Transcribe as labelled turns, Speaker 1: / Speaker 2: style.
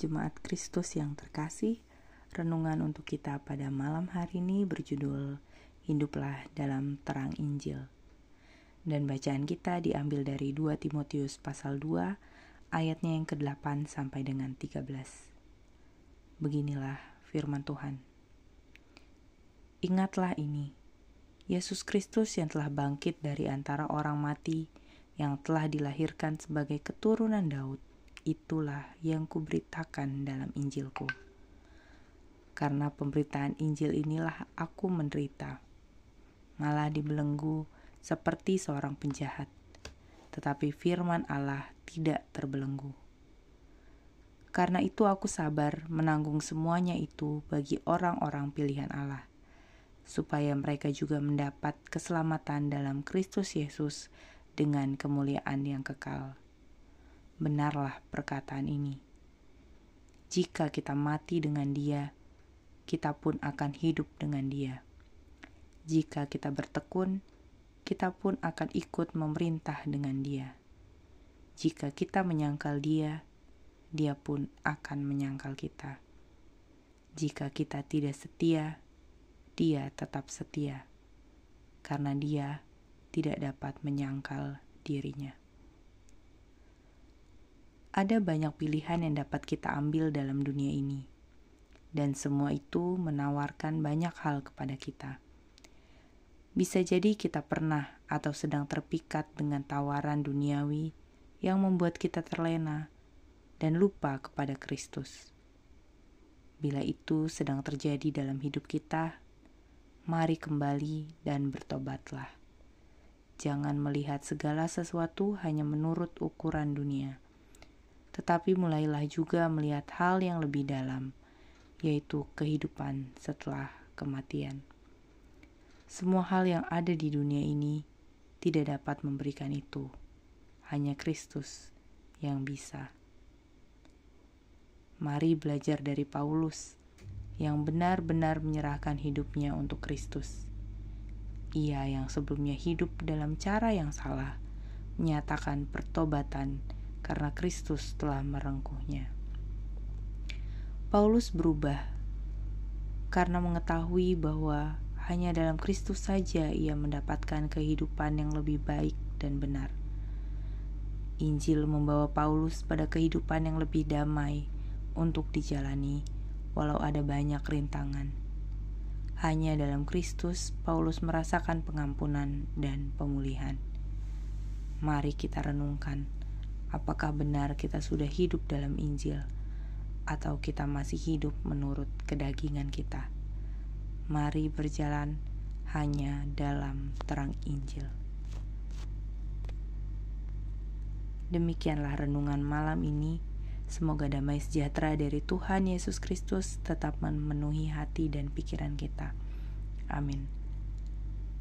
Speaker 1: Jemaat Kristus yang terkasih, renungan untuk kita pada malam hari ini berjudul Hiduplah dalam Terang Injil. Dan bacaan kita diambil dari 2 Timotius pasal 2 ayatnya yang ke-8 sampai dengan 13. Beginilah firman Tuhan. Ingatlah ini, Yesus Kristus yang telah bangkit dari antara orang mati, yang telah dilahirkan sebagai keturunan Daud, itulah yang kuberitakan dalam Injilku. Karena pemberitaan Injil inilah aku menderita, malah dibelenggu seperti seorang penjahat. Tetapi firman Allah tidak terbelenggu. Karena itu aku sabar menanggung semuanya itu bagi orang-orang pilihan Allah, supaya mereka juga mendapat keselamatan dalam Kristus Yesus dengan kemuliaan yang kekal benarlah perkataan ini. Jika kita mati dengan Dia, kita pun akan hidup dengan Dia. Jika kita bertekun, kita pun akan ikut memerintah dengan Dia. Jika kita menyangkal Dia, Dia pun akan menyangkal kita. Jika kita tidak setia, Dia tetap setia, karena Dia tidak dapat menyangkal dirinya. Ada banyak pilihan yang dapat kita ambil dalam dunia ini, dan semua itu menawarkan banyak hal kepada kita. Bisa jadi kita pernah atau sedang terpikat dengan tawaran duniawi yang membuat kita terlena dan lupa kepada Kristus. Bila itu sedang terjadi dalam hidup kita, mari kembali dan bertobatlah. Jangan melihat segala sesuatu hanya menurut ukuran dunia tetapi mulailah juga melihat hal yang lebih dalam, yaitu kehidupan setelah kematian. Semua hal yang ada di dunia ini tidak dapat memberikan itu, hanya Kristus yang bisa. Mari belajar dari Paulus yang benar-benar menyerahkan hidupnya untuk Kristus. Ia yang sebelumnya hidup dalam cara yang salah, menyatakan pertobatan karena Kristus telah merengkuhnya. Paulus berubah karena mengetahui bahwa hanya dalam Kristus saja ia mendapatkan kehidupan yang lebih baik dan benar. Injil membawa Paulus pada kehidupan yang lebih damai untuk dijalani, walau ada banyak rintangan. Hanya dalam Kristus, Paulus merasakan pengampunan dan pemulihan. Mari kita renungkan apakah benar kita sudah hidup dalam Injil atau kita masih hidup menurut kedagingan kita. Mari berjalan hanya dalam terang Injil. Demikianlah renungan malam ini. Semoga damai sejahtera dari Tuhan Yesus Kristus tetap memenuhi hati dan pikiran kita. Amin.